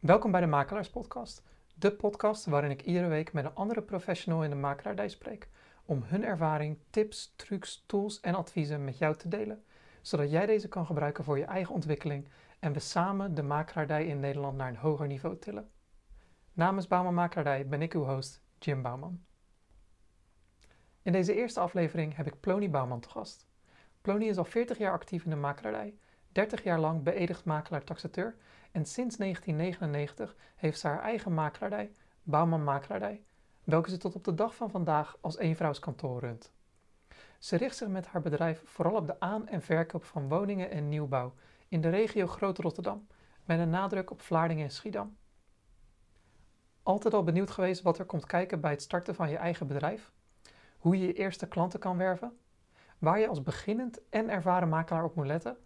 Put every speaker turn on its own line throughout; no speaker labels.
Welkom bij de Makelaarspodcast, de podcast waarin ik iedere week met een andere professional in de makelaardij spreek om hun ervaring, tips, trucs, tools en adviezen met jou te delen, zodat jij deze kan gebruiken voor je eigen ontwikkeling en we samen de makelaardij in Nederland naar een hoger niveau tillen. Namens Bouwman Makelaardij ben ik uw host, Jim Bouwman. In deze eerste aflevering heb ik Plony Bouwman te gast. Plony is al 40 jaar actief in de makelaardij, 30 jaar lang beëdigd makelaar-taxateur en sinds 1999 heeft ze haar eigen makelaardij, Bouwman Makelaardij, welke ze tot op de dag van vandaag als eenvrouwskantoor runt. Ze richt zich met haar bedrijf vooral op de aan- en verkoop van woningen en nieuwbouw in de regio Groot Rotterdam, met een nadruk op Vlaardingen en Schiedam. Altijd al benieuwd geweest wat er komt kijken bij het starten van je eigen bedrijf? Hoe je je eerste klanten kan werven? Waar je als beginnend en ervaren makelaar op moet letten?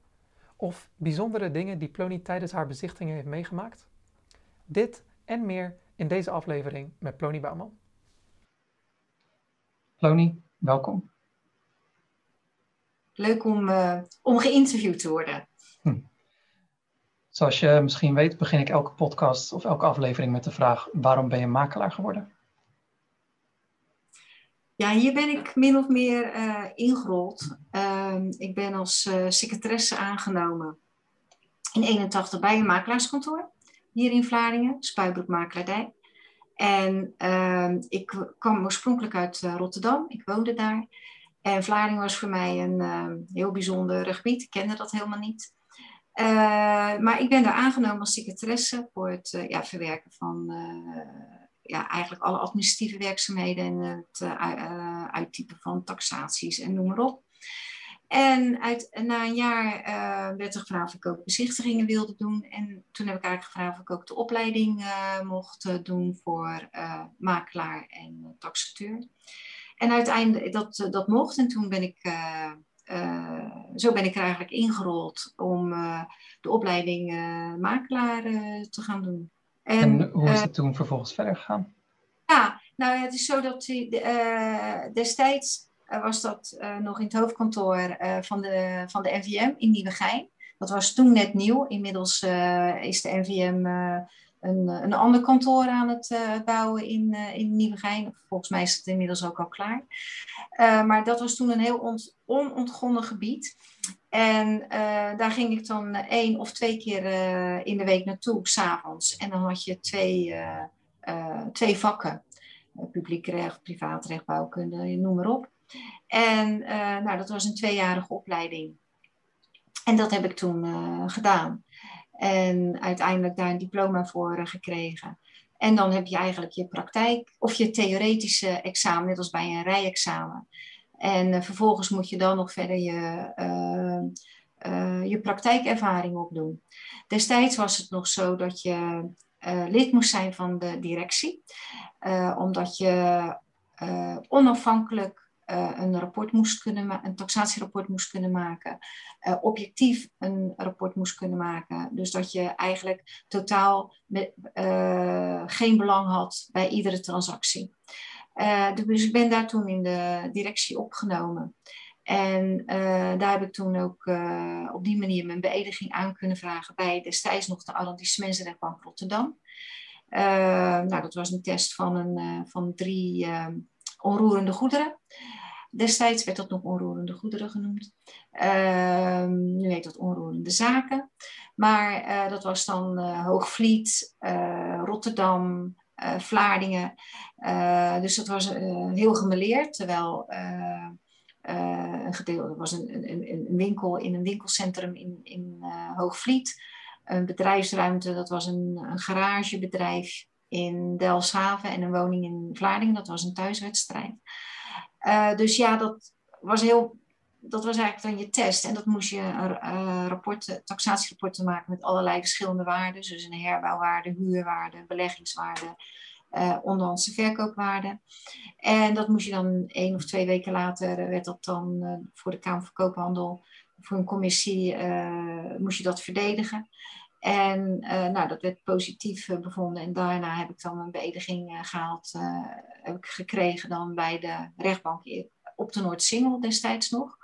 Of bijzondere dingen die Plony tijdens haar bezichtigingen heeft meegemaakt? Dit en meer in deze aflevering met Plony Bouwman. Plony, welkom.
Leuk om, uh, om geïnterviewd te worden. Hm.
Zoals je misschien weet, begin ik elke podcast of elke aflevering met de vraag: waarom ben je makelaar geworden?
Ja, hier ben ik min of meer uh, ingerold. Uh, ik ben als uh, secretaresse aangenomen in 81 bij een makelaarskantoor hier in Vlaardingen, Spuibroek Makelaardij. En ehm, ik kwam oorspronkelijk uit eh, Rotterdam, ik woonde daar. En Vlaardingen was voor mij een ehm, heel bijzonder gebied, ik kende dat helemaal niet. maar ik ben daar aangenomen als secretaresse voor het ja, verwerken van ja, eigenlijk alle administratieve werkzaamheden en het uh, uittypen van taxaties en noem maar op. En uit, na een jaar uh, werd er gevraagd of ik ook bezichtigingen wilde doen. En toen heb ik eigenlijk gevraagd of ik ook de opleiding uh, mocht doen voor makelaar en taxateur. En uiteindelijk dat, dat mocht. En toen ben ik, zo ben ik er eigenlijk ingerold om de opleiding makelaar te gaan doen.
En, hoe is het toen vervolgens verder gegaan?
Ja, nou het is zo dat destijds was dat uh, nog in het hoofdkantoor uh, van, de, van de NVM in Nieuwegein. Dat was toen net nieuw. Inmiddels uh, is de NVM een, een ander kantoor aan het bouwen in, in Nieuwegein. Volgens mij is het inmiddels ook al klaar. maar dat was toen een heel ont, onontgonnen gebied. En daar ging ik dan één of twee keer in de week naartoe, s'avonds. En dan had je twee, twee vakken. Publiek recht, privaatrecht, bouwkunde, noem maar op. En nou, dat was een tweejarige opleiding. En dat heb ik toen gedaan. En uiteindelijk daar een diploma voor gekregen. En dan heb je eigenlijk je praktijk of je theoretische examen, net als bij een rijexamen. En vervolgens moet je dan nog verder je, je praktijkervaring opdoen. Destijds was het nog zo dat je lid moest zijn van de directie, omdat je onafhankelijk een rapport moest kunnen een taxatierapport moest kunnen maken, objectief een rapport moest kunnen maken. Dus dat je eigenlijk totaal met, geen belang had bij iedere transactie. Dus ik ben daar toen in de directie opgenomen. En daar heb ik toen ook op die manier mijn beëdiging aan kunnen vragen bij destijds nog de arrondissementsrechtbank Rotterdam. nou, dat was een test van, een, van drie onroerende goederen. Destijds werd dat nog onroerende goederen genoemd. Ehm, nu heet dat onroerende zaken. Maar dat was dan Hoogvliet, Rotterdam, Vlaardingen. dus dat was heel gemeleerd. Terwijl een gedeelte was een, een, een, winkel in een winkelcentrum in, in Hoogvliet. Een bedrijfsruimte, dat was een, een garagebedrijf in Delfshaven en een woning in Vlaardingen. Dat was een thuiswedstrijd. Dus ja, dat was heel. Dat was eigenlijk dan je test. En dat moest je uh, rapporten, taxatierapporten maken met allerlei verschillende waarden. Dus een herbouwwaarde, huurwaarde, beleggingswaarde, uh, onderhandse verkoopwaarde. En dat moest je dan één of twee weken later, werd dat dan voor de Kamer van Koophandel, voor een commissie, moest je dat verdedigen. En nou, dat werd positief bevonden. En daarna heb ik dan een beëdiging gehaald, heb ik gekregen dan bij de rechtbank op de Noordsingel destijds nog.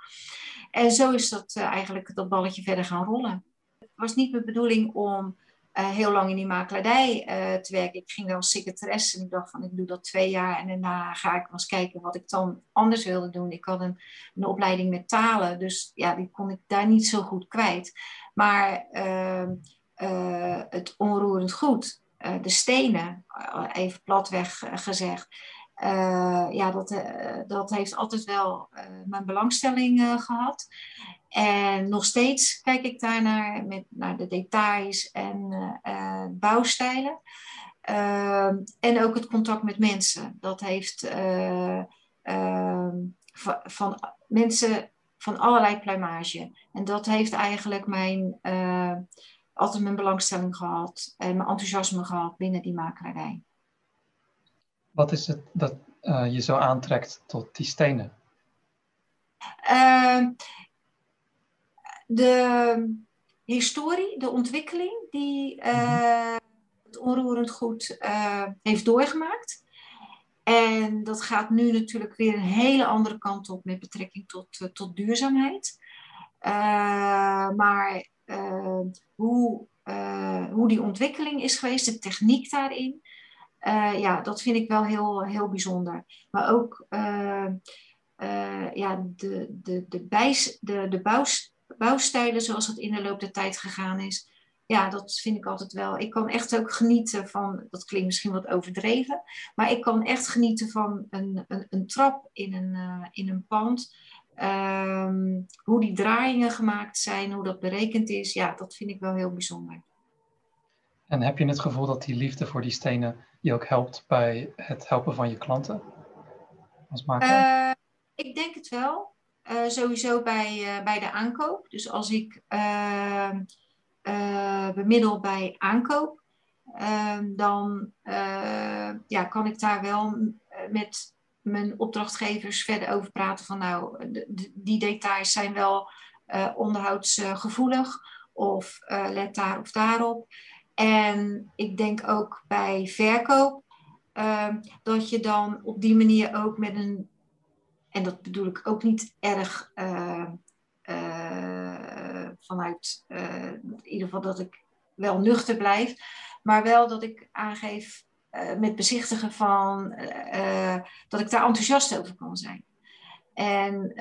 En zo is dat eigenlijk dat balletje verder gaan rollen. Het was niet mijn bedoeling om heel lang in die makelaardij te werken. Ik ging wel als secretaresse en ik dacht van ik doe dat twee jaar en daarna ga ik eens kijken wat ik dan anders wilde doen. Ik had een, een opleiding met talen, dus ja, die kon ik daar niet zo goed kwijt. Maar ehm, het onroerend goed, de stenen, even platweg gezegd, uh, ja, dat, uh, dat heeft altijd wel uh, mijn belangstelling gehad. En nog steeds kijk ik daar naar, met, naar de details en bouwstijlen. Ehm, en ook het contact met mensen. Dat heeft ehm, van, van, mensen van allerlei pluimage. En dat heeft eigenlijk mijn, altijd mijn belangstelling gehad en mijn enthousiasme gehad binnen die makelaarij.
Wat is het dat uh, je zo aantrekt tot die stenen?
Uh, de historie, de ontwikkeling die uh, het onroerend goed uh, heeft doorgemaakt. En dat gaat nu natuurlijk weer een hele andere kant op met betrekking tot, tot duurzaamheid. maar hoe, hoe die ontwikkeling is geweest, de techniek daarin, uh, ja, dat vind ik wel heel, heel bijzonder. Maar ook uh, uh, ja, de, de, de, bijs, de, de bouws, bouwstijlen zoals het in de loop der tijd gegaan is. Ja, dat vind ik altijd wel. Ik kan echt ook genieten van, dat klinkt misschien wat overdreven, maar ik kan echt genieten van een, een, een trap in een, in een pand. Um, hoe die draaiingen gemaakt zijn, hoe dat berekend is, ja, dat vind ik wel heel bijzonder.
En heb je het gevoel dat die liefde voor die stenen je ook helpt bij het helpen van je klanten als makelaar?
Uh, ik denk het wel. Uh, sowieso bij, uh, bij de aankoop. Dus als ik ehm, bemiddel bij aankoop, ehm, dan ja, kan ik daar wel met mijn opdrachtgevers verder over praten van nou, die details zijn wel onderhoudsgevoelig of let daar of daarop. En ik denk ook bij verkoop ehm, dat je dan op die manier ook met een, en dat bedoel ik ook niet erg uh, uh, vanuit, uh, in ieder geval dat ik wel nuchter blijf, maar wel dat ik aangeef met bezichtigen van dat ik daar enthousiast over kan zijn. En,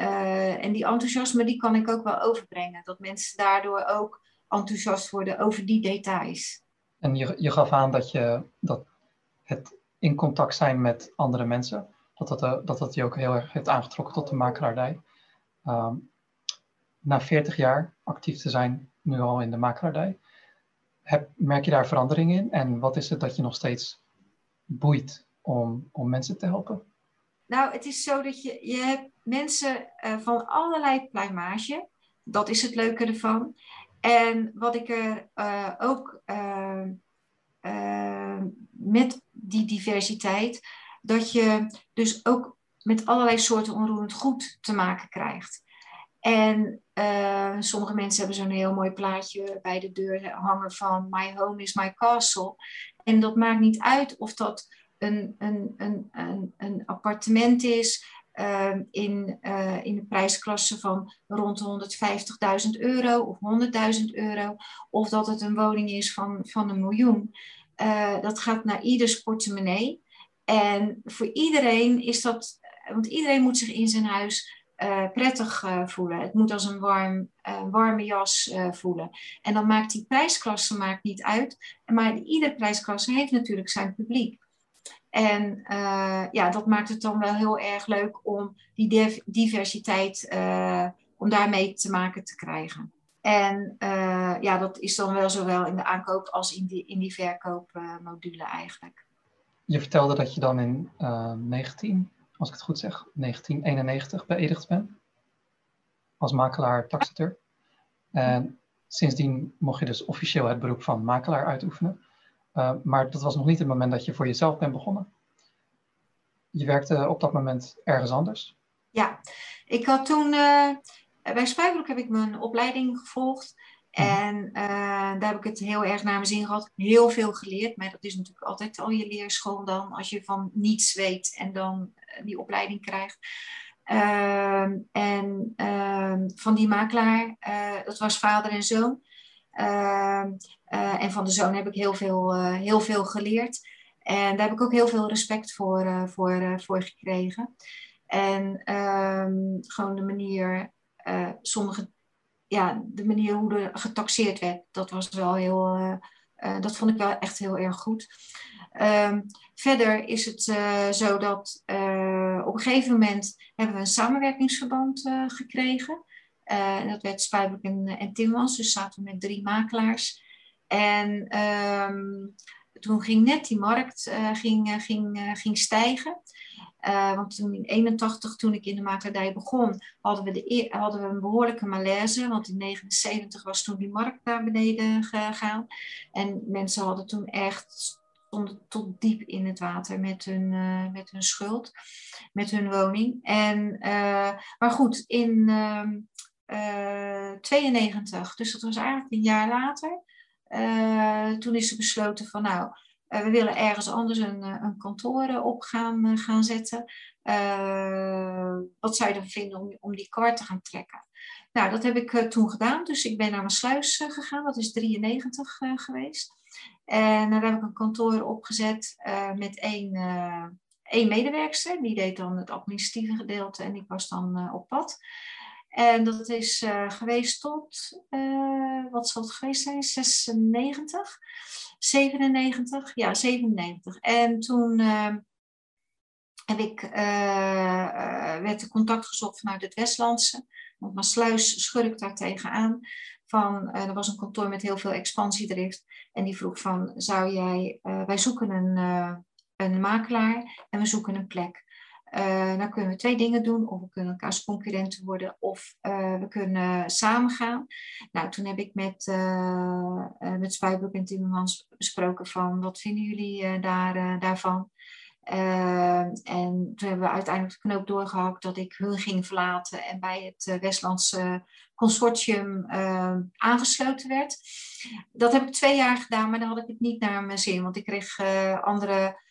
en die enthousiasme die kan ik ook wel overbrengen. Dat mensen daardoor ook enthousiast worden over die details.
En je, je gaf aan dat, je, dat het in contact zijn met andere mensen, dat dat, eh, dat, dat je ook heel erg heeft aangetrokken tot de makelaardij. Um, na 40 jaar actief te zijn, nu al in de makelaardij, heb, merk je daar verandering in? En wat is het dat je nog steeds boeit om, om mensen te helpen?
Nou, het is zo dat je, je hebt mensen uh, van allerlei pluimage. Dat is het leuke ervan. En wat ik er uh, ook uh, uh, met die diversiteit, dat je dus ook met allerlei soorten onroerend goed te maken krijgt. En sommige mensen hebben zo'n heel mooi plaatje bij de deur hangen van My home is my castle. En dat maakt niet uit of dat een, een, een, een, een appartement is, Ehm, in, uh, in de prijsklasse van rond de 150.000 euro of 100.000 euro, of dat het een woning is van, van een miljoen. Uh, dat gaat naar ieders portemonnee. En voor iedereen is dat, want iedereen moet zich in zijn huis uh, prettig voelen. Het moet als een warm, warme jas voelen. En dan maakt die prijsklasse maakt niet uit. Maar iedere prijsklasse heeft natuurlijk zijn publiek. En uh, ja, dat maakt het dan wel heel erg leuk om die diversiteit, uh, om daarmee te maken te krijgen. En uh, ja, dat is dan wel zowel in de aankoop als in die, in die verkoopmodule eigenlijk.
Je vertelde dat je dan in 19, als ik het goed zeg, 1991 beëdigd bent. Als makelaar taxateur. En sindsdien mocht je dus officieel het beroep van makelaar uitoefenen. Uh, maar dat was nog niet het moment dat je voor jezelf bent begonnen. Je werkte op dat moment ergens anders.
Ja, ik had toen, uh, bij Spuibroek heb ik mijn opleiding gevolgd. Mhm. En uh, daar heb ik het heel erg naar mijn zin gehad. Heel veel geleerd, maar dat is natuurlijk altijd al je leerschool dan. Als je van niets weet en dan die opleiding krijgt. Ehm, en ehm, van die makelaar, dat was vader en zoon. Ehm, en van de zoon heb ik heel veel, heel veel geleerd. En daar heb ik ook heel veel respect voor, voor, voor gekregen. En ehm, gewoon de manier, sommige, ja, de manier hoe er getaxeerd werd, dat was wel heel, dat vond ik wel echt heel erg goed. Um, verder is het zo dat op een gegeven moment hebben we een samenwerkingsverband gekregen. en dat werd Spuibroek en, en Timmans, dus zaten we met drie makelaars. En um, toen ging net die markt ging, ging, ging stijgen. want toen in 81, toen ik in de makelaardij begon, hadden we, de, e-, hadden we een behoorlijke malaise. Want in 79 was toen die markt naar beneden gegaan. En mensen hadden toen echt stonden tot diep in het water met hun, met hun schuld, met hun woning. En, maar goed, in uh, ehm, 92, dus dat was eigenlijk een jaar later, toen is er besloten van nou, we willen ergens anders een, een kantoor op gaan, gaan zetten. wat zou je ervan vinden om, om die kar te gaan trekken? Nou, dat heb ik toen gedaan. Dus ik ben naar mijn sluis gegaan. Dat is 93 geweest. En daar heb ik een kantoor opgezet met één, één medewerkster. Die deed dan het administratieve gedeelte en ik was dan op pad. En dat is geweest tot, wat zal het geweest zijn? 96, 97, ja 97. En toen heb ik, werd er contact gezocht vanuit het Westlandse. Want mijn sluis schurk daar tegenaan van, er was een kantoor met heel veel expansiedrift. En die vroeg van, zou jij, wij zoeken een, een makelaar en we zoeken een plek. Dan kunnen we twee dingen doen. Of we kunnen elkaars concurrenten worden. Of we kunnen samen gaan. Nou, toen heb ik met, met Spuibroek en Timmermans besproken van, wat vinden jullie daar, daarvan? Uh, en toen hebben we uiteindelijk de knoop doorgehakt dat ik hun ging verlaten en bij het uh, Westlandse consortium uh, aangesloten werd. Dat heb ik twee jaar gedaan, maar dan had ik het niet naar mijn zin, want ik kreeg andere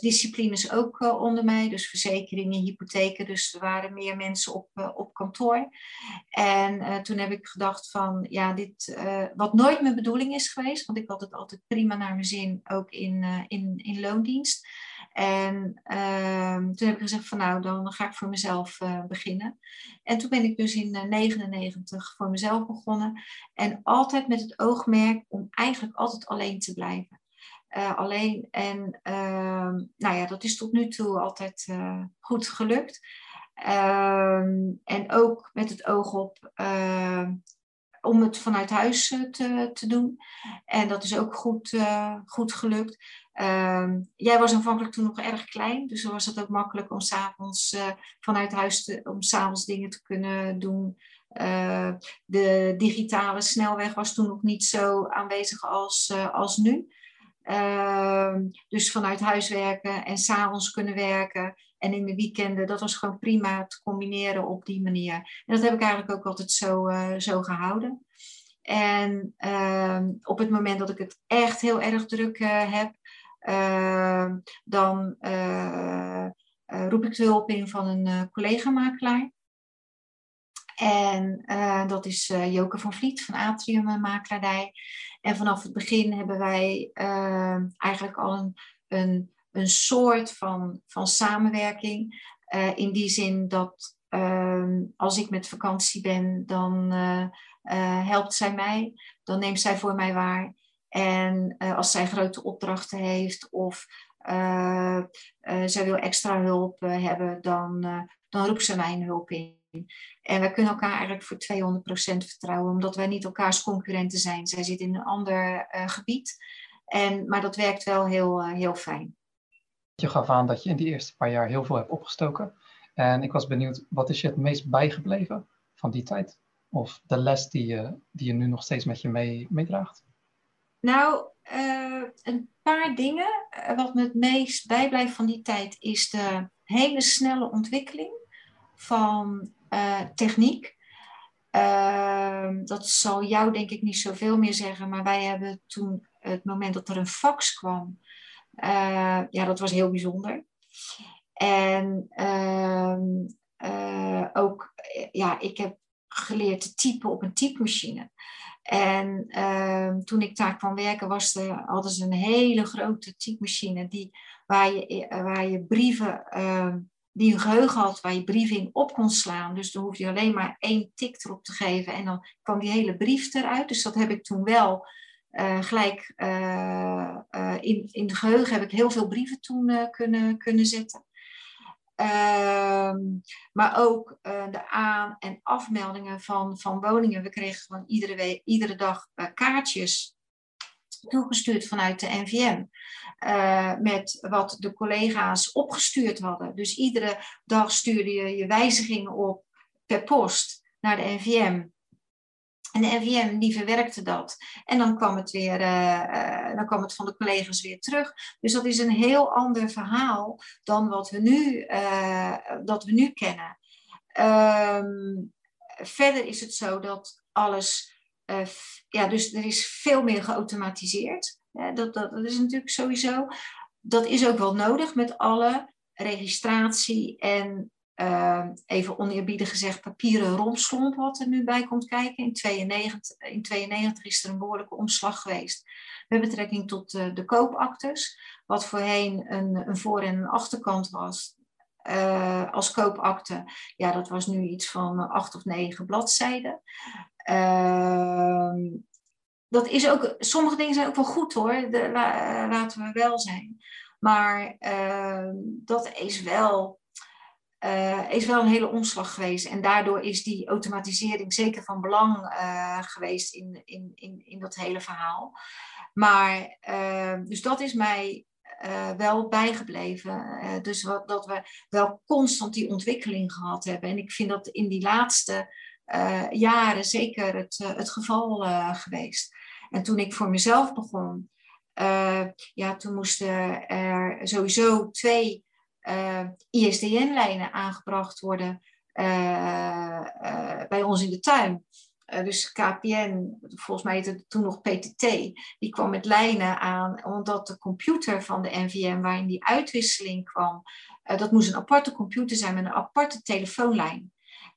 disciplines ook onder mij, dus verzekeringen, hypotheken, dus er waren meer mensen op, op kantoor. En toen heb ik gedacht van, ja, dit, wat nooit mijn bedoeling is geweest, want ik had het altijd prima naar mijn zin, ook in, in, in loondienst. En uh, toen heb ik gezegd van nou, dan ga ik voor mezelf uh, beginnen. En toen ben ik dus in 1999 uh, voor mezelf begonnen. En altijd met het oogmerk om eigenlijk altijd alleen te blijven. Uh, alleen en ehm, nou ja, dat is tot nu toe altijd eh, goed gelukt. Ehm, en ook met het oog op om het vanuit huis te, te doen. En dat is ook goed, goed gelukt. Jij was aanvankelijk toen nog erg klein, dus dan was het ook makkelijk om s'avonds vanuit huis te, om s'avonds dingen te kunnen doen. De digitale snelweg was toen nog niet zo aanwezig als, als nu. Uh, dus vanuit huis werken en s'avonds kunnen werken en in de weekenden, dat was gewoon prima te combineren op die manier. En dat heb ik eigenlijk ook altijd zo, zo gehouden. En ehm, op het moment dat ik het echt heel erg druk heb, Ehm, dan eh, eh, roep ik de hulp in van een eh, collega-makelaar. En dat is Joke van Vliet van Atrium Makelaardij. En vanaf het begin hebben wij ehm, eigenlijk al een, een, een soort van, van samenwerking. in die zin dat ehm, als ik met vakantie ben, dan helpt zij mij. Dan neemt zij voor mij waar. En uh, als zij grote opdrachten heeft of uh, uh, zij wil extra hulp hebben, dan, dan roept ze mijn hulp in. En wij kunnen elkaar eigenlijk voor 200% vertrouwen, omdat wij niet elkaars concurrenten zijn. Zij zit in een ander gebied, en, maar dat werkt wel heel, heel fijn.
Je gaf aan dat je in die eerste paar jaar heel veel hebt opgestoken. En ik was benieuwd, wat is je het meest bijgebleven van die tijd? Of de les die je, die je nu nog steeds met je mee, meedraagt?
Nou, uh, een paar dingen. Eh, wat me het meest bijblijft van die tijd is de hele snelle ontwikkeling van techniek. Uh, dat zal jou denk ik niet zoveel meer zeggen, maar wij hebben toen het moment dat er een fax kwam, ja, dat was heel bijzonder. En ehm, ook, ja, ik heb geleerd te typen op een typemachine. En ehm, toen ik daar kwam werken, was er, hadden ze een hele grote typemachine die, waar, je, waar je brieven, ehm, die een geheugen had, waar je brieven op kon slaan. Dus dan hoefde je alleen maar één tik erop te geven en dan kwam die hele brief eruit. Dus dat heb ik toen wel uh, gelijk uh, uh, in, in de geheugen heb ik heel veel brieven toen kunnen, kunnen zetten. Ehm, maar ook de aan- en afmeldingen van, van woningen. We kregen gewoon iedere, iedere dag kaartjes toegestuurd vanuit de NVM. met wat de collega's opgestuurd hadden. Dus iedere dag stuurde je je wijzigingen op per post naar de NVM. En de NVM die verwerkte dat. En dan kwam het weer, uh, dan kwam het van de collega's weer terug. Dus dat is een heel ander verhaal dan wat we nu, dat we nu kennen. Um, verder is het zo dat alles, ja, dus er is veel meer geautomatiseerd. dat, dat, dat is natuurlijk sowieso. Dat is ook wel nodig met alle registratie en uh, even oneerbiedig gezegd, papieren romslomp wat er nu bij komt kijken. In 92, in 92 is er een behoorlijke omslag geweest met betrekking tot de koopactes. Wat voorheen een, een voor- en een achterkant was uh, als koopakte. Ja, dat was nu iets van acht of negen bladzijden. Ehm, dat is ook, sommige dingen zijn ook wel goed hoor, de, la, laten we wel zijn. Maar ehm, dat is wel uh, is wel een hele omslag geweest. En daardoor is die automatisering zeker van belang uh, geweest in, in, in, in dat hele verhaal. Maar, uh, dus dat is mij wel bijgebleven. dus wat, dat we wel constant die ontwikkeling gehad hebben. En ik vind dat in die laatste jaren zeker het, het geval geweest. En toen ik voor mezelf begon, ja, toen moesten er sowieso twee ISDN-lijnen aangebracht worden bij ons in de tuin. dus KPN, volgens mij heette het toen nog PTT, die kwam met lijnen aan, omdat de computer van de NVM waarin die uitwisseling kwam, dat moest een aparte computer zijn met een aparte telefoonlijn.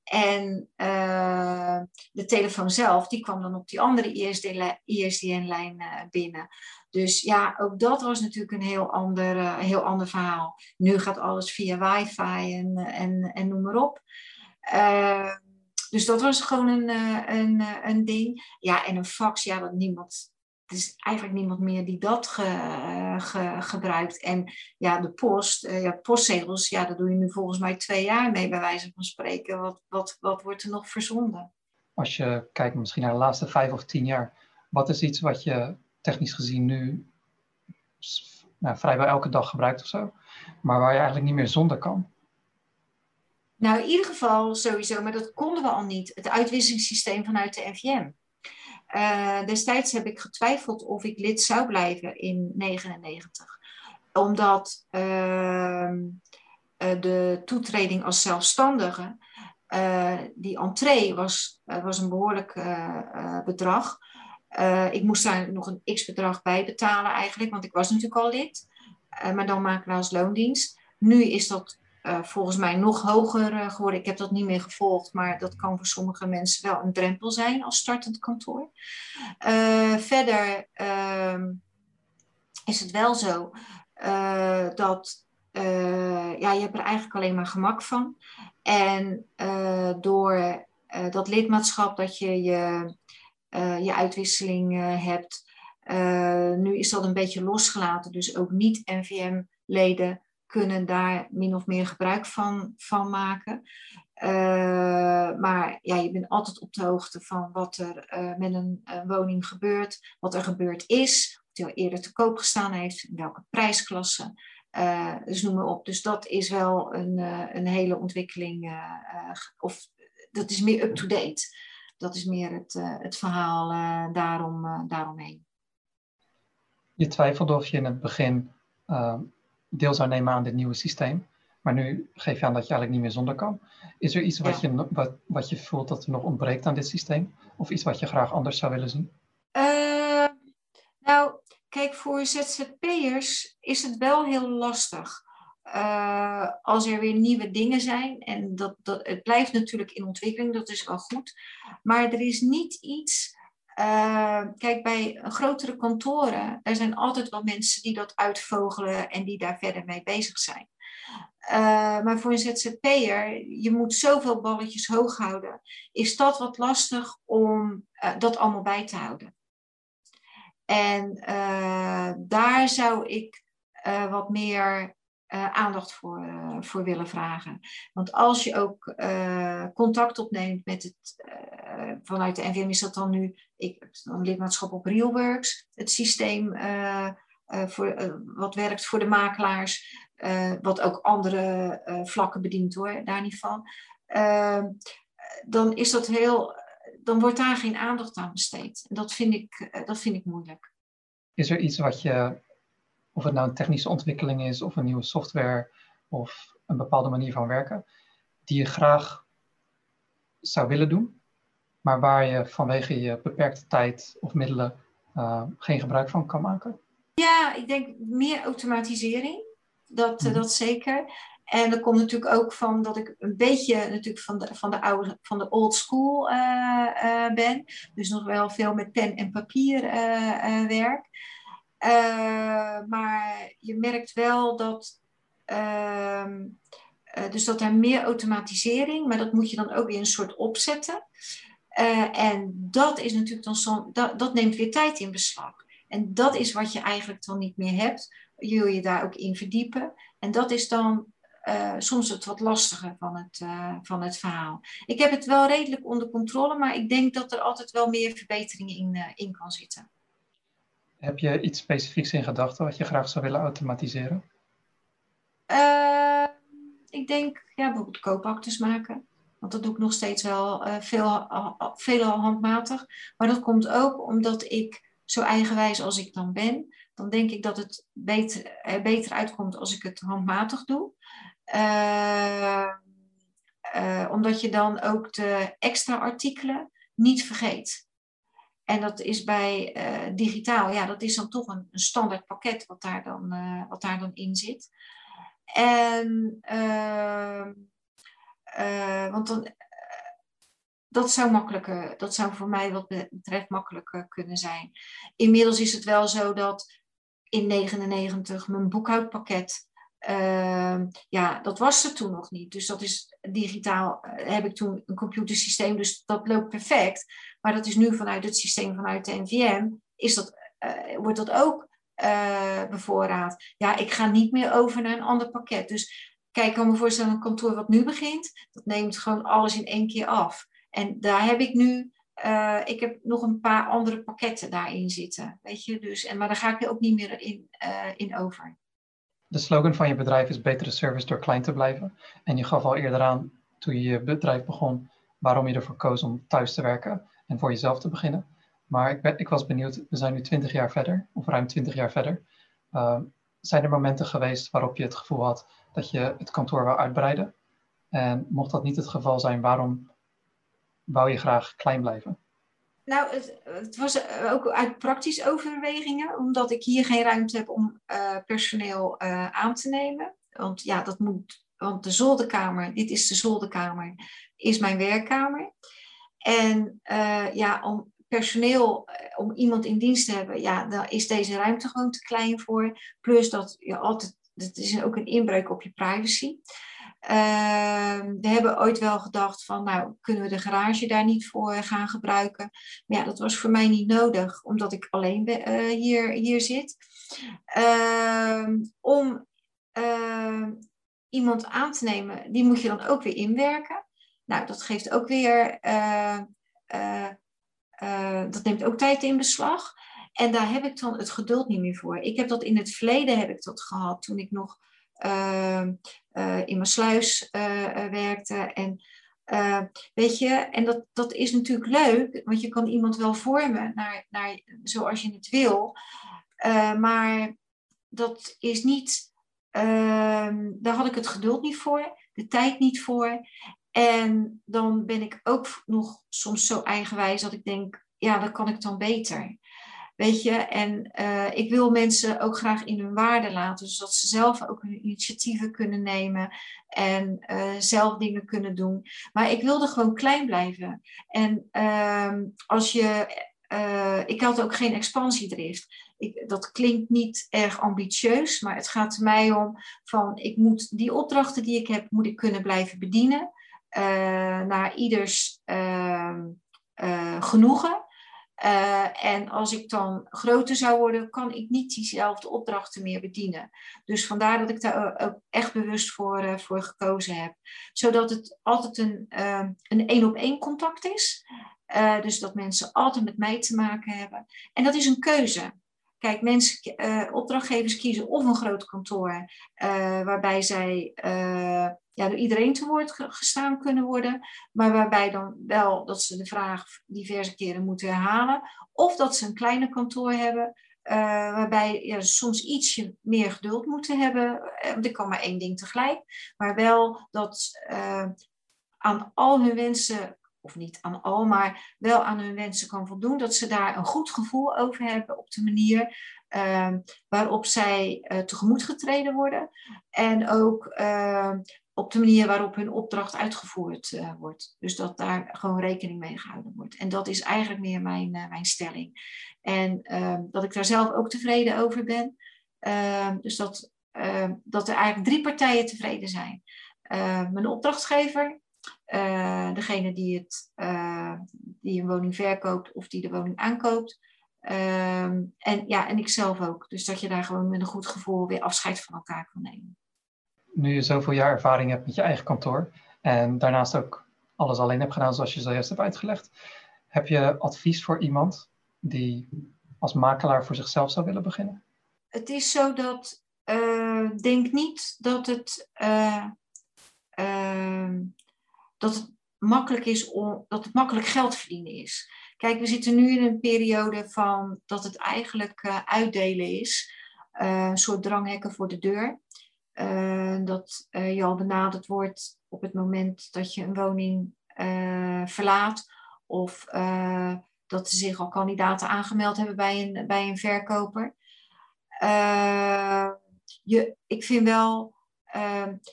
En uh, de telefoon zelf, die kwam dan op die andere ISDN-lijn uh, binnen. Dus ja, ook dat was natuurlijk een heel ander, uh, heel ander verhaal. Nu gaat alles via wifi en, en, en noem maar op. dus dat was gewoon een, een, een ding. Ja, en een fax, ja, dat niemand er is eigenlijk niemand meer die dat ge, ge, gebruikt. En ja, de post, uh, ja, postzegels, ja, daar doe je nu volgens mij twee jaar mee, bij wijze van spreken. Wat, wat, wat wordt er nog verzonden?
Als je kijkt misschien naar de laatste vijf of tien jaar, wat is iets wat je technisch gezien nu nou, vrijwel elke dag gebruikt of zo, maar waar je eigenlijk niet meer zonder kan?
Nou, in ieder geval sowieso, maar dat konden we al niet. Het uitwisselingssysteem vanuit de NVM. Uh, destijds heb ik getwijfeld of ik lid zou blijven in 99. Omdat uh, de toetreding als zelfstandige, uh, die entree was, was een behoorlijk bedrag. ik moest daar nog een x-bedrag bij betalen eigenlijk, want ik was natuurlijk al lid. maar dan als loondienst. Nu is dat uh, volgens mij nog hoger uh, geworden. Ik heb dat niet meer gevolgd, maar dat kan voor sommige mensen wel een drempel zijn als startend kantoor. Uh, verder ehm, is het wel zo dat ja, je hebt er eigenlijk alleen maar gemak van. En door dat lidmaatschap dat je je, je uitwisseling hebt, nu is dat een beetje losgelaten. Dus ook niet-NVM-leden kunnen daar min of meer gebruik van, van maken. Uh, maar ja, je bent altijd op de hoogte van wat er uh, met een, een, woning gebeurt, wat er gebeurd is, of die al eerder te koop gestaan heeft, in welke prijsklasse. Dus noem maar op. Dus dat is wel een, een hele ontwikkeling, of dat is meer up-to-date. Dat is meer het, het verhaal daarom, daaromheen.
Je twijfelde of je in het begin deel zou nemen aan dit nieuwe systeem. Maar nu geef je aan dat je eigenlijk niet meer zonder kan. Is er iets wat, je, wat, wat je voelt dat er nog ontbreekt aan dit systeem? Of iets wat je graag anders zou willen zien?
Uh, nou, kijk, voor ZZP'ers is het wel heel lastig. Uh, als er weer nieuwe dingen zijn, en dat, dat, het blijft natuurlijk in ontwikkeling, dat is wel goed. Maar er is niet iets kijk, bij grotere kantoren, er zijn altijd wel mensen die dat uitvogelen en die daar verder mee bezig zijn. maar voor een ZZP'er, je moet zoveel balletjes hoog houden. Is dat wat lastig om dat allemaal bij te houden? En daar zou ik wat meer uh, aandacht voor, uh, voor willen vragen. Want als je ook uh, contact opneemt met het, vanuit de NVM is dat dan nu, ik dan lidmaatschap op Realworks, het systeem voor, wat werkt voor de makelaars, wat ook andere vlakken bedient hoor, daar niet van. Ehm, dan is dat heel, dan wordt daar geen aandacht aan besteed. Dat vind ik, dat vind ik moeilijk.
Is er iets wat je of het nou een technische ontwikkeling is of een nieuwe software of een bepaalde manier van werken, die je graag zou willen doen, maar waar je vanwege je beperkte tijd of middelen uh, geen gebruik van kan maken?
Ja, ik denk meer automatisering. Dat, mm. dat zeker. En dat komt natuurlijk ook van dat ik een beetje natuurlijk van de, van de, oude, van de old school uh, uh, ben. Dus nog wel veel met pen en papier werk. Uh, maar je merkt wel dat, uh, dus dat er meer automatisering, maar dat moet je dan ook weer een soort opzetten. Uh, en dat is natuurlijk dan zo, dat, dat neemt weer tijd in beslag. En dat is wat je eigenlijk dan niet meer hebt. Je wil je daar ook in verdiepen. En dat is dan soms het wat lastiger van het, van het verhaal. Ik heb het wel redelijk onder controle, maar ik denk dat er altijd wel meer verbeteringen in, in kan zitten.
Heb je iets specifieks in gedachten wat je graag zou willen automatiseren?
Uh, ik denk ja, bijvoorbeeld koopactes maken. Want dat doe ik nog steeds wel uh, veel, veelal handmatig. Maar dat komt ook omdat ik zo eigenwijs als ik dan ben, dan denk ik dat het beter, er beter uitkomt als ik het handmatig doe. omdat je dan ook de extra artikelen niet vergeet. En dat is bij uh, digitaal, ja, dat is dan toch een, een standaard pakket wat daar dan, uh, wat daar dan in zit. En, uh, want dan, dat zou makkelijker, dat zou voor mij wat betreft makkelijker kunnen zijn. Inmiddels is het wel zo dat in 99 mijn boekhoudpakket uh, ja, dat was er toen nog niet. Dus dat is digitaal, uh, heb ik toen een computersysteem, dus dat loopt perfect. Maar dat is nu vanuit het systeem vanuit de NVM, is dat, uh, wordt dat ook eh, bevoorraad. Ja, ik ga niet meer over naar een ander pakket. Dus kijk, ik kan me voorstellen, een kantoor wat nu begint, dat neemt gewoon alles in één keer af. En daar heb ik nu ik heb nog een paar andere pakketten daarin zitten. Weet je, dus, en, maar daar ga ik ook niet meer in, in over.
De slogan van je bedrijf is betere service door klein te blijven. En je gaf al eerder aan, toen je je bedrijf begon, waarom je ervoor koos om thuis te werken en voor jezelf te beginnen. Maar ik, ben, ik was benieuwd, we zijn nu 20 jaar verder, of ruim 20 jaar verder. Uh, zijn er momenten geweest waarop je het gevoel had dat je het kantoor wil uitbreiden? En mocht dat niet het geval zijn, waarom wou je graag klein blijven?
Nou, het, het, was eh, ook uit praktische overwegingen, omdat ik hier geen ruimte heb om uh, personeel uh, aan te nemen. Want ja, dat moet, want de zolderkamer, dit is de zolderkamer, is mijn werkkamer. En ja, om personeel, om iemand in dienst te hebben, ja, dan is deze ruimte gewoon te klein voor. Plus dat je altijd, dat is ook een inbreuk op je privacy. Ehm, we hebben ooit wel gedacht van, nou, kunnen we de garage daar niet voor gaan gebruiken? Maar ja, dat was voor mij niet nodig, omdat ik alleen uh, hier, hier zit. Ehm, om ehm, iemand aan te nemen, die moet je dan ook weer inwerken. Nou, dat geeft ook weer, uh, dat neemt ook tijd in beslag. En daar heb ik dan het geduld niet meer voor. Ik heb dat in het verleden heb ik dat gehad toen ik nog eh, in mijn sluis eh, eh, werkte. En weet je, en dat, dat is natuurlijk leuk, want je kan iemand wel vormen naar, naar zoals je het wil. maar dat is niet, ehm, daar had ik het geduld niet voor, de tijd niet voor. En dan ben ik ook nog soms zo eigenwijs dat ik denk, ja, dat kan ik dan beter. Weet je, en uh, ik wil mensen ook graag in hun waarde laten, zodat ze zelf ook hun initiatieven kunnen nemen en uh, zelf dingen kunnen doen. Maar ik wilde gewoon klein blijven. En uh, als je ik had ook geen expansiedrift. Ik, dat klinkt niet erg ambitieus, maar het gaat mij om van ik moet die opdrachten die ik heb, moet ik kunnen blijven bedienen. naar ieders ehm, genoegen. Uh, en als ik dan groter zou worden, kan ik niet diezelfde opdrachten meer bedienen. Dus vandaar dat ik daar ook echt bewust voor, uh, voor gekozen heb. Zodat het altijd een uh, een één-op-één contact is. dus dat mensen altijd met mij te maken hebben. En dat is een keuze. Kijk, mensen, opdrachtgevers kiezen of een groot kantoor waarbij zij ja, door iedereen te woord gestaan kunnen worden, maar waarbij dan wel dat ze de vraag diverse keren moeten herhalen, of dat ze een kleiner kantoor hebben, waarbij ja, soms ietsje meer geduld moeten hebben, eh, want ik kan maar één ding tegelijk, maar wel dat aan al hun wensen, of niet aan al, maar wel aan hun wensen kan voldoen, dat ze daar een goed gevoel over hebben op de manier uh, waarop zij uh, tegemoet getreden worden. En ook uh, op de manier waarop hun opdracht uitgevoerd uh, wordt. Dus dat daar gewoon rekening mee gehouden wordt. En dat is eigenlijk meer mijn, uh, mijn stelling. En uh, dat ik daar zelf ook tevreden over ben. Ehm, dus dat, ehm, dat er eigenlijk drie partijen tevreden zijn. mijn opdrachtgever, eh, degene die, het, die een woning verkoopt of die de woning aankoopt. en, ja, en ik zelf ook. Dus dat je daar gewoon met een goed gevoel weer afscheid van elkaar kan nemen
nu je zoveel jaar ervaring hebt met je eigen kantoor en daarnaast ook alles alleen hebt gedaan zoals je zojuist hebt uitgelegd, heb je advies voor iemand die als makelaar voor zichzelf zou willen beginnen?
Het is zo dat uh, denk niet dat het, uh, uh, dat het makkelijk is om dat het makkelijk geld verdienen is. Kijk, we zitten nu in een periode van dat het eigenlijk uitdelen is, een soort dranghekken voor de deur. Uh, dat je al benaderd wordt op het moment dat je een woning verlaat. Of dat er zich al kandidaten aangemeld hebben bij een, bij een verkoper. je, ik vind wel,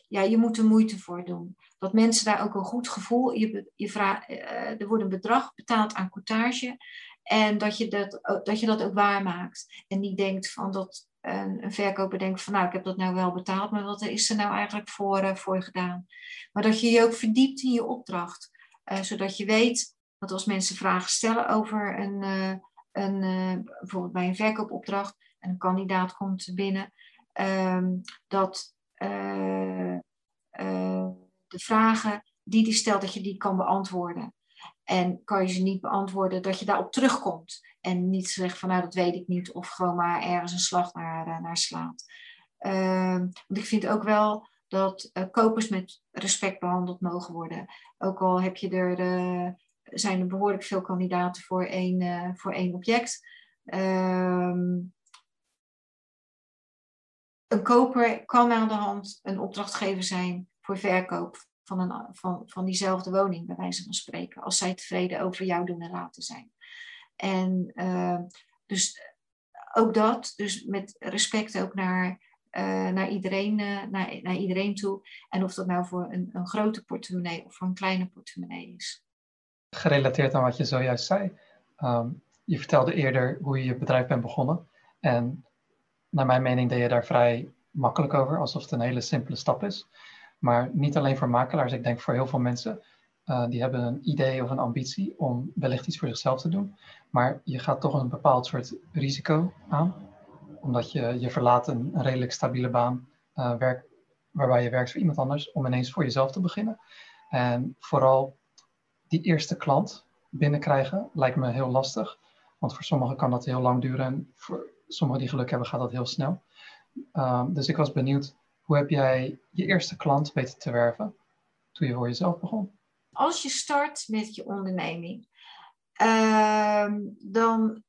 ja, je moet er moeite voor doen. Dat mensen daar ook een goed gevoel... Je, je vraag, er wordt een bedrag betaald aan coutage. En dat je dat, dat je dat ook waarmaakt. En niet denkt van dat een, een, verkoper denkt van nou, ik heb dat nou wel betaald, maar wat is er nou eigenlijk voor, uh, voor gedaan? Maar dat je je ook verdiept in je opdracht, zodat je weet dat als mensen vragen stellen over een, een bijvoorbeeld bij een verkoopopdracht en een kandidaat komt binnen, um, dat de vragen die die stelt, dat je die kan beantwoorden. En kan je ze niet beantwoorden, dat je daarop terugkomt. En niet zegt van nou dat weet ik niet. Of gewoon maar ergens een slag naar, eh, naar slaat. Uh, want ik vind ook wel dat uh, kopers met respect behandeld mogen worden. Ook al heb je er, uh, zijn er behoorlijk veel kandidaten voor één, voor één object. Ehm, een koper kan aan de hand een opdrachtgever zijn voor verkoop van, een, van, van diezelfde woning, bij wijze van spreken, als zij tevreden over jou doen en laten zijn. En uh, dus ook dat, dus met respect ook naar, uh, naar, iedereen, naar, naar iedereen toe. En of dat nou voor een, een grote portemonnee of voor een kleine portemonnee is.
Gerelateerd aan wat je zojuist zei. Um, je vertelde eerder hoe je je bedrijf bent begonnen. En naar mijn mening deed je daar vrij makkelijk over, alsof het een hele simpele stap is. Maar niet alleen voor makelaars, ik denk voor heel veel mensen. Uh, die hebben een idee of een ambitie om wellicht iets voor zichzelf te doen. Maar je gaat toch een bepaald soort risico aan. Omdat je, je verlaat een, redelijk stabiele baan uh, werk, waarbij je werkt voor iemand anders om ineens voor jezelf te beginnen. En vooral die eerste klant binnenkrijgen lijkt me heel lastig. Want voor sommigen kan dat heel lang duren en voor sommigen die geluk hebben gaat dat heel snel. Uh, dus ik was benieuwd hoe heb jij je eerste klant weten te werven toen je voor jezelf begon?
Als je start met je onderneming, uh, dan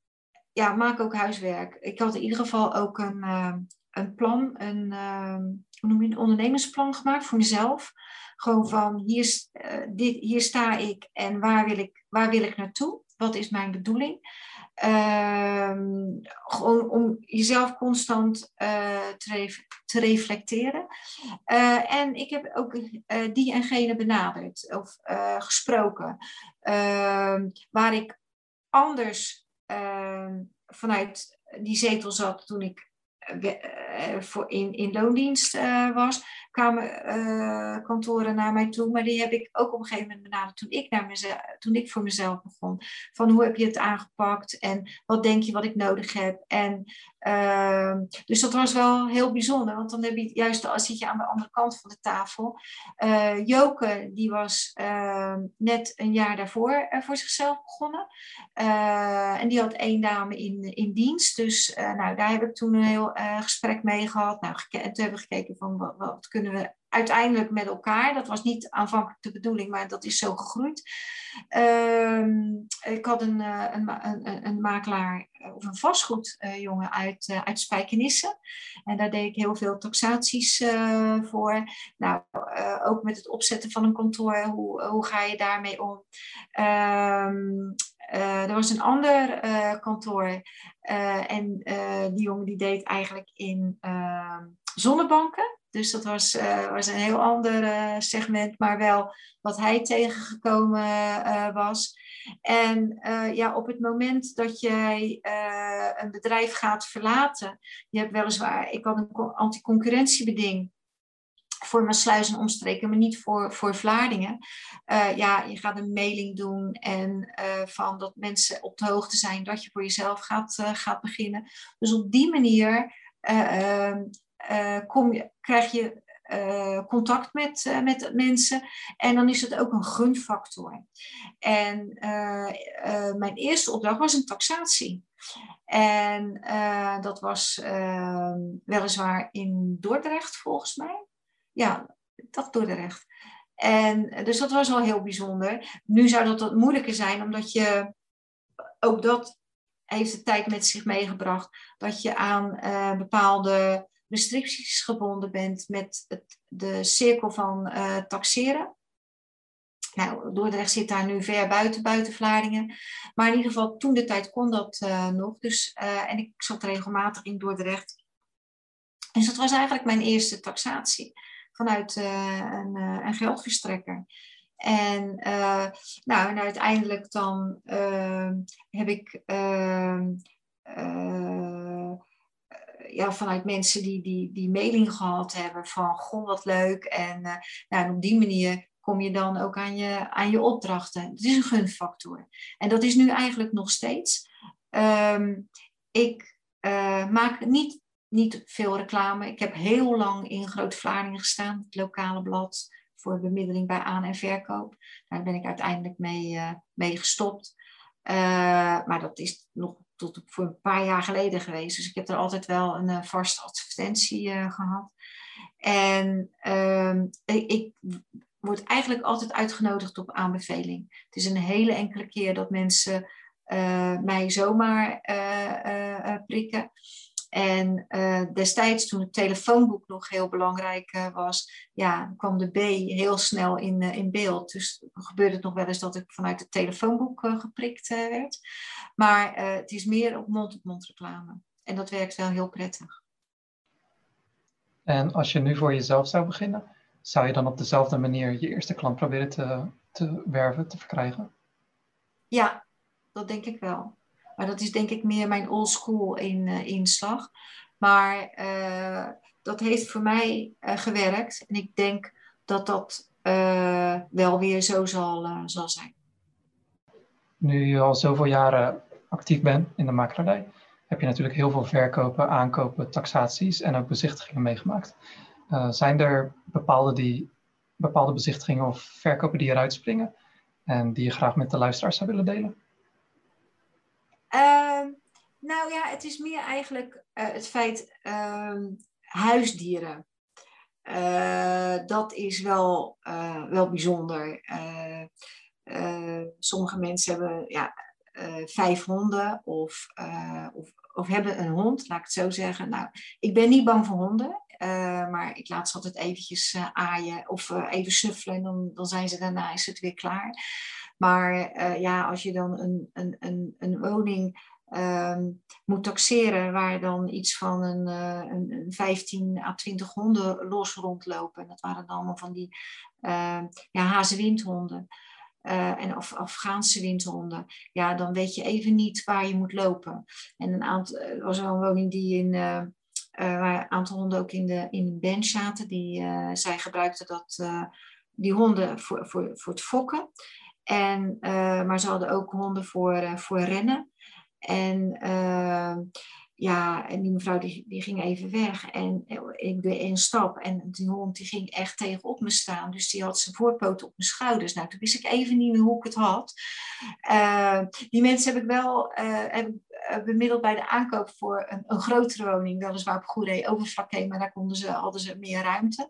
ja, maak ook huiswerk. Ik had in ieder geval ook een, uh, een plan, een, uh, hoe noem je een ondernemersplan gemaakt voor mezelf. Gewoon van hier, eh, dit, hier sta ik en waar wil ik, waar wil ik naartoe? Wat is mijn bedoeling? Ehm, gewoon om jezelf constant uh, te, te, reflecteren. Uh, en ik heb ook uh, die en gene benaderd of gesproken, ehm, waar ik anders ehm, vanuit die zetel zat toen ik voor in, in loondienst was, kwamen kantoren naar mij toe. Maar die heb ik ook op een gegeven moment benaderd toen ik, naar mezelf, toen ik voor mezelf begon. Van hoe heb je het aangepakt en wat denk je wat ik nodig heb. En, ehm, dus dat was wel heel bijzonder, want dan heb je juist als zit je aan de andere kant van de tafel. Joke, die was ehm, net een jaar daarvoor voor zichzelf begonnen. en die had één dame in, in dienst. Dus nou, daar heb ik toen een heel uh, gesprek mee gehad. Nou, toen hebben we gekeken van wat, wat, kunnen we uiteindelijk met elkaar. Dat was niet aanvankelijk de bedoeling, maar dat is zo gegroeid. Ehm, ik had een, eh, een, een, een, makelaar eh, of een vastgoedjongen uit, uh, uit Spijkenisse. En daar deed ik heel veel taxaties voor. Nou, ook met het opzetten van een kantoor, hoe, hoe ga je daarmee om? Um, er was een ander kantoor en die jongen die deed eigenlijk in ehm, zonnebanken. Dus dat was, uh, was een heel ander uh, segment, maar wel wat hij tegengekomen uh, was. En ja, op het moment dat jij een bedrijf gaat verlaten, je hebt weliswaar, ik had een anticoncurrentiebeding voor mijn sluis en omstreken, maar niet voor, voor Vlaardingen. ja, je gaat een mailing doen en van dat mensen op de hoogte zijn dat je voor jezelf gaat, gaat beginnen. Dus op die manier ehm, kom je, krijg je uh, contact met, uh, met mensen. En dan is het ook een gunfactor. En mijn eerste opdracht was een taxatie. En dat was ehm, weliswaar in Dordrecht, volgens mij. Ja, dat Dordrecht. En dus dat was wel heel bijzonder. Nu zou dat wat moeilijker zijn, omdat je ook dat heeft de tijd met zich meegebracht. Dat je aan bepaalde restricties gebonden bent met het, de cirkel van uh, taxeren. Nou, Dordrecht zit daar nu ver buiten, buiten Vlaardingen. Maar in ieder geval, toen de tijd kon dat uh, nog. Dus, uh, en ik zat regelmatig in Dordrecht. Dus dat was eigenlijk mijn eerste taxatie vanuit een, een geldverstrekker. En, nou, en uiteindelijk dan heb ik ja, vanuit mensen die, die, die mailing gehad hebben van goh, wat leuk. En, uh, nou, en op die manier kom je dan ook aan je, aan je opdrachten. Het is een gunfactor. En dat is nu eigenlijk nog steeds. Um, ik uh, maak niet, niet veel reclame. Ik heb heel lang in Groot Vlaardingen gestaan, het lokale blad voor bemiddeling bij aan- en verkoop. Daar ben ik uiteindelijk mee, mee gestopt. maar dat is nog tot voor een paar jaar geleden geweest. Dus ik heb er altijd wel een uh, vaste advertentie uh, gehad. En uh, ik, word eigenlijk altijd uitgenodigd op aanbeveling. Het is een hele enkele keer dat mensen uh, mij zomaar prikken. En uh, destijds, toen het telefoonboek nog heel belangrijk uh, was, ja, kwam de B heel snel in, uh, in beeld. Dus gebeurde het nog wel eens dat ik vanuit het telefoonboek geprikt werd. Maar het is meer op mond-op-mond reclame. En dat werkt wel heel prettig.
En als je nu voor jezelf zou beginnen, zou je dan op dezelfde manier je eerste klant proberen te, te werven, te verkrijgen?
Ja, dat denk ik wel. Maar dat is denk ik meer mijn old school in, uh, inslag. Maar uh, dat heeft voor mij uh, gewerkt. En ik denk dat dat wel weer zo zal, zal zijn.
Nu je al zoveel jaren actief bent in de makelaardij, heb je natuurlijk heel veel verkopen, aankopen, taxaties en ook bezichtigingen meegemaakt. zijn er bepaalde, die, bepaalde bezichtigingen of verkopen die eruit springen en die je graag met de luisteraars zou willen delen?
Uh, nou ja, het is meer eigenlijk uh, het feit uh, huisdieren. Uh, dat is wel, eh, wel bijzonder. sommige mensen hebben ja, vijf honden of, of, of, hebben een hond, laat ik het zo zeggen. Nou, ik ben niet bang voor honden. maar ik laat ze altijd eventjes aaien of even snuffelen en dan, dan zijn ze daarna is het weer klaar. Maar uh, ja, als je dan een, een, een, een woning um, moet taxeren waar dan iets van een, uh, een, een 15 à 20 honden los rondlopen. En dat waren dan allemaal van die uh, ja, hazenwindhonden. en of Afghaanse windhonden, ja, dan weet je even niet waar je moet lopen. En een aantal, er was wel een woning die in, waar een aantal honden ook in, de, in een bench zaten. Die, zij gebruikten dat, die honden voor, voor, voor het fokken. En, maar ze hadden ook honden voor, voor rennen. En ja, en die mevrouw die, die ging even weg en ik deed één stap en die hond die ging echt tegenop me staan. Dus die had zijn voorpoten op mijn schouders. Nou, toen wist ik even niet meer hoe ik het had. Uh, die mensen heb ik wel uh, heb bemiddeld bij de aankoop voor een, een grotere woning, weliswaar op Goeree overvlakke, maar daar konden ze, hadden ze meer ruimte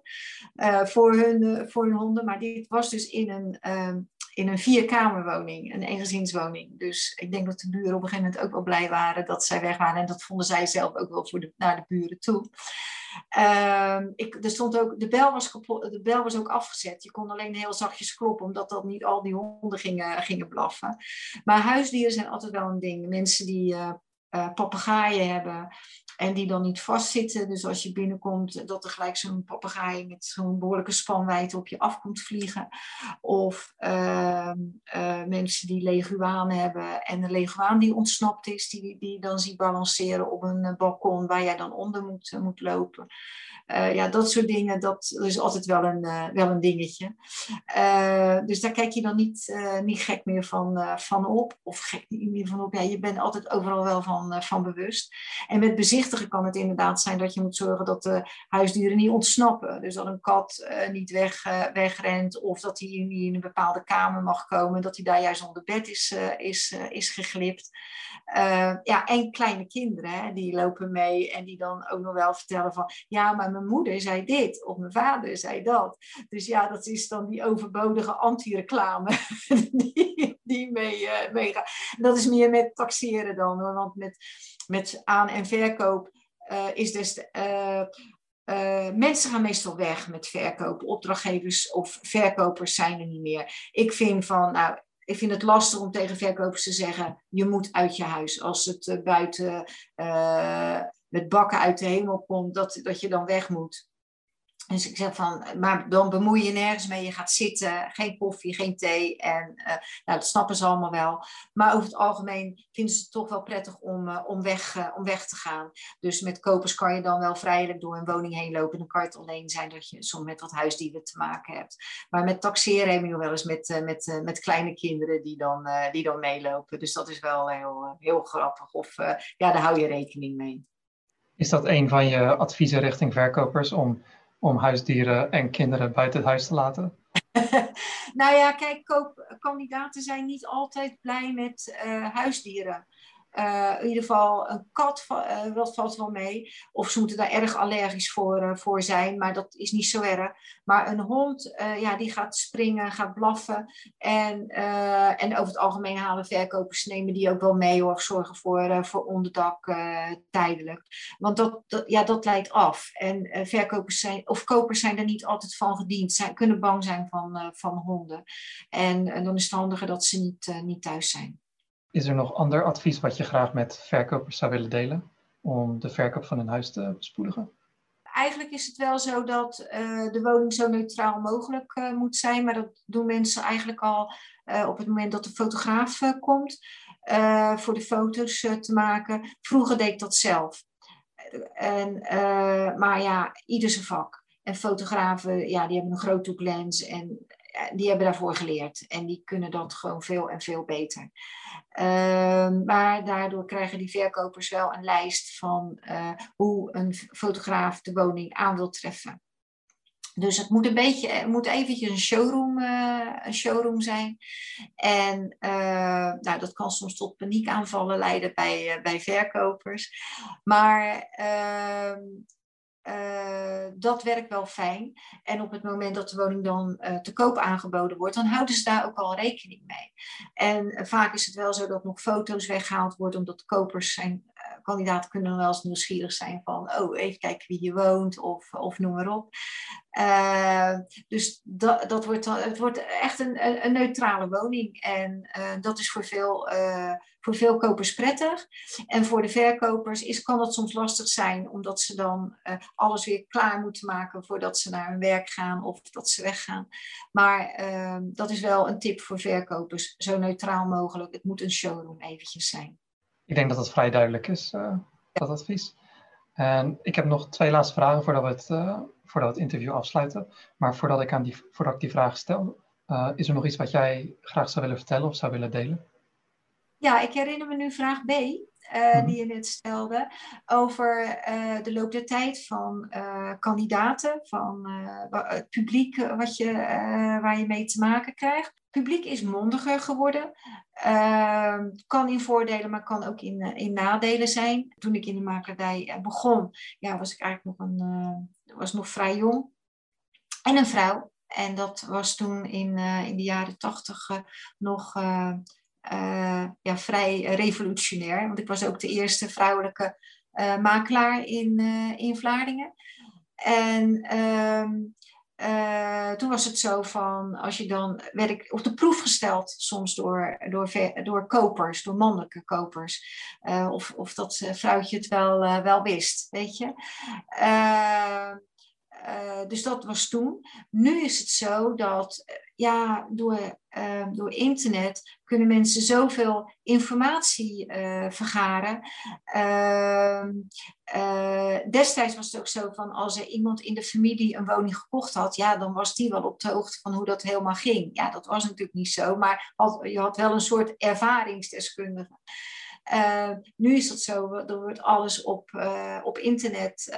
voor, hun, voor hun honden. Maar dit was dus in een ehm, in een vierkamerwoning, een eengezinswoning. Dus ik denk dat de buren op een gegeven moment ook wel blij waren dat zij weg waren. En dat vonden zij zelf ook wel voor naar de buren toe. Uh, ik, er stond ook, de, bel was de bel was ook afgezet. Je kon alleen heel zachtjes kloppen, omdat dat niet al die honden gingen, gingen blaffen. Maar huisdieren zijn altijd wel een ding. Mensen die uh, uh, papegaaien hebben, en die dan niet vastzitten. Dus als je binnenkomt, dat er gelijk zo'n papegaai met zo'n behoorlijke spanwijdte op je af komt vliegen. Of uh, uh, mensen die leguaan hebben en een leguaan die ontsnapt is, die, die dan ziet balanceren op een eh, balkon waar jij dan onder moet, moet lopen. Uh, ja, dat soort dingen, dat is altijd wel een, uh, wel een dingetje. Uh, dus daar kijk je dan niet, niet gek meer van, van op. Of gek niet meer van op. Ja, je bent altijd overal wel van, van bewust. En met bezichtigen kan het inderdaad zijn dat je moet zorgen dat de huisdieren niet ontsnappen. Dus dat een kat niet weg, wegrent of dat hij niet in een bepaalde kamer mag komen. Dat hij daar juist onder bed is, is, is geglipt. ja, en kleine kinderen, hè, die lopen mee en die dan ook nog wel vertellen van... Ja, maar mijn moeder zei dit of mijn vader zei dat. Dus ja, dat is dan die overbodige anti-reclame die, die mee, uh, meegaat. Dat is meer met taxeren dan want met, met aan- en verkoop uh, is dus... Uh, mensen gaan meestal weg met verkopen. Opdrachtgevers of verkopers zijn er niet meer. Ik vind van, nou, ik vind het lastig om tegen verkopers te zeggen: je moet uit je huis. Als het buiten met bakken uit de hemel komt, dat, dat je dan weg moet. Dus ik zeg van, maar dan bemoei je nergens mee. Je gaat zitten, geen koffie, geen thee. En uh, nou, dat snappen ze allemaal wel. Maar over het algemeen vinden ze het toch wel prettig om, uh, om, weg, uh, om weg te gaan. Dus met kopers kan je dan wel vrijelijk door een woning heen lopen. Dan kan het alleen zijn dat je soms met wat huisdieren te maken hebt. Maar met taxeren heb je nog wel eens met, met, met kleine kinderen die dan, die dan meelopen. Dus dat is wel heel, heel grappig. Of ja, daar hou je rekening mee.
Is dat een van je adviezen richting verkopers om om huisdieren en kinderen buiten het huis te laten?
nou ja, kijk, koopkandidaten zijn niet altijd blij met uh, huisdieren. Uh, in ieder geval een kat, dat valt wel mee. Of ze moeten daar erg allergisch voor, uh, voor zijn, maar dat is niet zo erg. Maar een hond, ja, die gaat springen, gaat blaffen. En, en over het algemeen halen verkopers, nemen die ook wel mee of zorgen voor, voor onderdak tijdelijk. Want dat, dat, ja, dat leidt af. En verkopers zijn, of kopers zijn er niet altijd van gediend, zijn, kunnen bang zijn van, van honden. En, en dan is het handiger dat ze niet, niet thuis zijn.
Is er nog ander advies wat je graag met verkopers zou willen delen om de verkoop van een huis te bespoedigen?
Eigenlijk is het wel zo dat uh, de woning zo neutraal mogelijk uh, moet zijn, maar dat doen mensen eigenlijk al uh, op het moment dat de fotograaf komt voor de foto's te maken. Vroeger deed ik dat zelf. En, maar ja, ieder zijn vak. En fotografen, ja, die hebben een groothoeklens en die hebben daarvoor geleerd. En die kunnen dat gewoon veel en veel beter. Uh, maar daardoor krijgen die verkopers wel een lijst van uh, hoe een fotograaf de woning aan wil treffen. Dus het moet een beetje, het moet eventjes een showroom, uh, een showroom zijn. En uh, nou, dat kan soms tot paniekaanvallen leiden bij, bij verkopers. Maar ehm, uh, dat werkt wel fijn. En op het moment dat de woning dan uh, te koop aangeboden wordt, dan houden ze daar ook al rekening mee. En uh, vaak is het wel zo dat nog foto's weggehaald worden, omdat kopers zijn kandidaten kunnen wel eens nieuwsgierig zijn van, oh, even kijken wie hier woont of, of noem maar op. Uh, dus dat, dat wordt, het wordt echt een, een neutrale woning. En uh, dat is voor veel, voor veel kopers prettig. En voor de verkopers is, kan dat soms lastig zijn, omdat ze dan alles weer klaar moeten maken voordat ze naar hun werk gaan of dat ze weggaan. Maar dat is wel een tip voor verkopers, zo neutraal mogelijk. Het moet een showroom eventjes zijn.
Ik denk dat het vrij duidelijk is, dat advies. En ik heb nog twee laatste vragen voordat we het voordat we het interview afsluiten. Maar voordat ik, aan die, voordat ik die vraag stel, uh, is er nog iets wat jij graag zou willen vertellen of zou willen delen?
Ja, ik herinner me nu vraag B, uh, mm-hmm. die je net stelde, over uh, de loop der tijd van kandidaten, van het publiek wat je, waar je mee te maken krijgt. Het publiek is mondiger geworden. Ehm, kan in voordelen, maar kan ook in, in nadelen zijn. Toen ik in de makelaardij begon, ja, was ik eigenlijk nog een was nog vrij jong. En een vrouw. En dat was toen in, in de jaren tachtig nog uh, ja, vrij revolutionair. Want ik was ook de eerste vrouwelijke makelaar in, in Vlaardingen. En ehm, toen was het zo van, als je dan werd ik op de proef gesteld, soms door, door, door kopers, door mannelijke kopers. of, of dat vrouwtje het wel, wel wist, weet je. Uh, dus dat was toen. Nu is het zo dat uh, ja, door, uh, door internet kunnen mensen zoveel informatie vergaren. Ehm, destijds was het ook zo van als er iemand in de familie een woning gekocht had, ja, dan was die wel op de hoogte van hoe dat helemaal ging. Ja, dat was natuurlijk niet zo, maar je had wel een soort ervaringsdeskundige. Uh, nu is dat zo, er wordt alles op, uh, op internet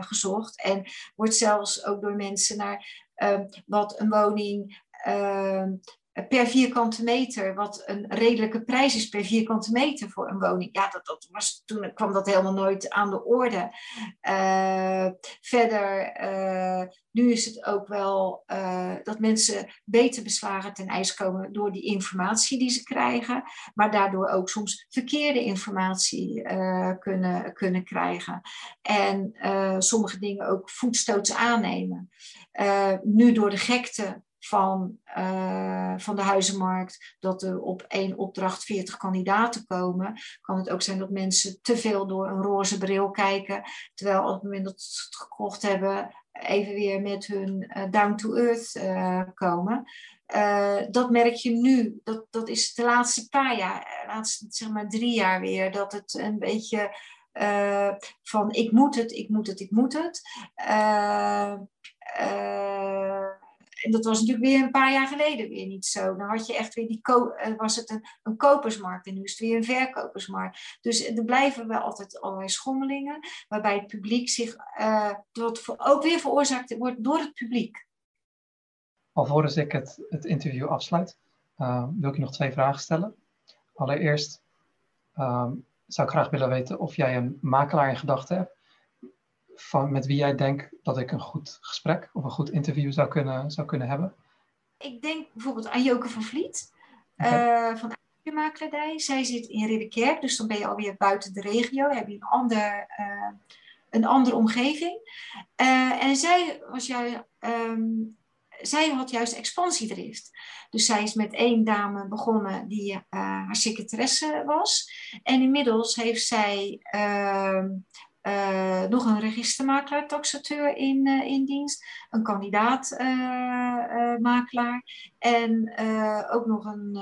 gezocht en wordt zelfs ook door mensen naar ehm, wat een woning ehm, per vierkante meter, wat een redelijke prijs is per vierkante meter voor een woning. Ja, dat, dat was, toen kwam dat helemaal nooit aan de orde. Uh, verder, uh, nu is het ook wel uh, dat mensen beter beslagen ten ijs komen door die informatie die ze krijgen, maar daardoor ook soms verkeerde informatie kunnen, kunnen krijgen. En sommige dingen ook voetstoots aannemen. nu door de gekte van, uh, van de huizenmarkt, dat er op één opdracht 40 kandidaten komen, kan het ook zijn dat mensen te veel door een roze bril kijken, terwijl op het moment dat ze het gekocht hebben, even weer met hun uh, down to earth uh, komen. dat merk je nu, dat, dat is de laatste paar jaar, laatste zeg maar drie jaar weer, dat het een beetje van ik moet het, ik moet het, ik moet het en dat was natuurlijk weer een paar jaar geleden weer niet zo. Dan had je echt weer die uh, was het een, een kopersmarkt en nu is het weer een verkopersmarkt. Dus er blijven wel altijd allerlei schommelingen, waarbij het publiek zich uh, ook weer veroorzaakt wordt door het publiek.
Alvorens ik het, het interview afsluit, wil ik je nog twee vragen stellen. Allereerst zou ik graag willen weten of jij een makelaar in gedachten hebt van met wie jij denkt dat ik een goed gesprek of een goed interview zou kunnen, zou kunnen hebben?
Ik denk bijvoorbeeld aan Joke van Vliet okay. uh, van makelaardij. Zij zit in Ridderkerk, dus dan ben je alweer buiten de regio. heb je een, ander, uh, een andere omgeving. Uh, en zij, was jij, um, zij had juist expansiedrift. Dus zij is met één dame begonnen die haar secretaresse was. En inmiddels heeft zij ehm, uh, nog een registermakelaar, taxateur in, uh, in dienst, een kandidaatmakelaar uh, en ook nog een,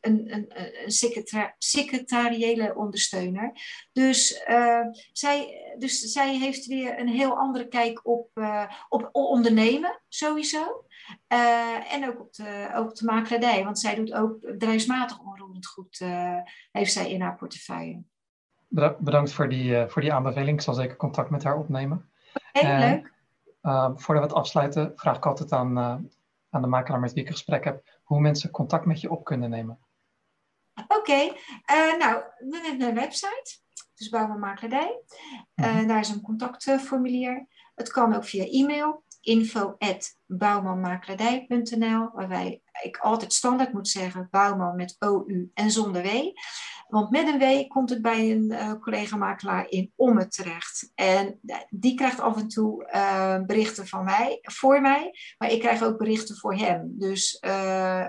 een, een, een secretariële ondersteuner. Dus, zij, dus zij heeft weer een heel andere kijk op, op ondernemen, sowieso. en ook op de, op de makelaardij, want zij doet ook bedrijfsmatig onroerend goed, heeft zij in haar portefeuille.
Bedankt voor die, uh, voor die aanbeveling. Ik zal zeker contact met haar opnemen.
Okay, leuk.
Uh, voordat we het afsluiten, vraag ik altijd aan, uh, aan de makelaar met wie ik een gesprek heb, hoe mensen contact met je op kunnen nemen.
Oké, okay. nou, we hebben een website, dus Bouwman Makelaardij. Mm -hmm. Daar is een contactformulier. Het kan ook via e-mail, info.bouwmanmakelaardij.nl, waarbij ik altijd standaard moet zeggen bouwman met OU en zonder W. Want met een W komt het bij een uh, collega-makelaar in Ommen terecht. En die krijgt af en toe uh, berichten van mij, voor mij, maar ik krijg ook berichten voor hem. Dus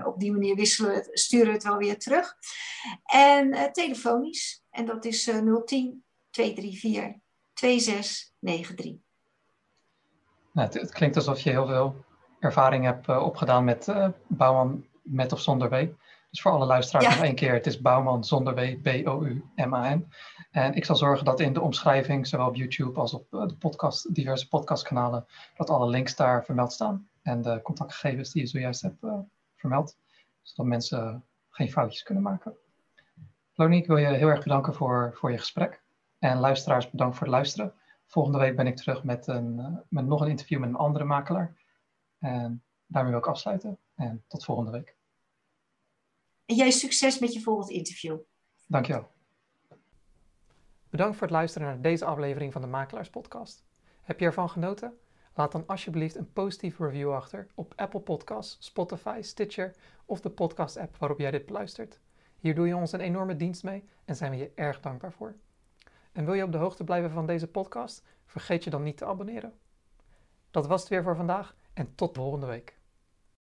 op die manier wisselen we het, sturen we het wel weer terug. En telefonisch, en dat is 010 234 2693.
Nou, het, het, klinkt alsof je heel veel ervaring hebt opgedaan met bouwen met of zonder W. Dus voor alle luisteraars nog één keer, het is Bouwman zonder W, B-O-U-M-A-N. En ik zal zorgen dat in de omschrijving, zowel op YouTube als op eh, de podcast, diverse podcastkanalen, dat alle links daar vermeld staan. En de contactgegevens die je zojuist hebt uh, vermeld, zodat mensen geen foutjes kunnen maken. Loni, ik wil je heel erg bedanken voor, voor je gesprek. En luisteraars, bedankt voor het luisteren. Volgende week ben ik terug met, een, eh, met nog een interview met een andere makelaar. En daarmee wil ik afsluiten. En tot volgende week.
En jij succes met je volgende interview.
Dankjewel. Bedankt voor het luisteren naar deze aflevering van de Makelaars Podcast. Heb je ervan genoten? Laat dan alsjeblieft een positieve review achter op Apple Podcasts, Spotify, Stitcher of de podcast-app waarop jij dit beluistert. Hier doe je ons een enorme dienst mee en zijn we je erg dankbaar voor. En wil je op de hoogte blijven van deze podcast? Vergeet je dan niet te abonneren. Dat was het weer voor vandaag en tot volgende week.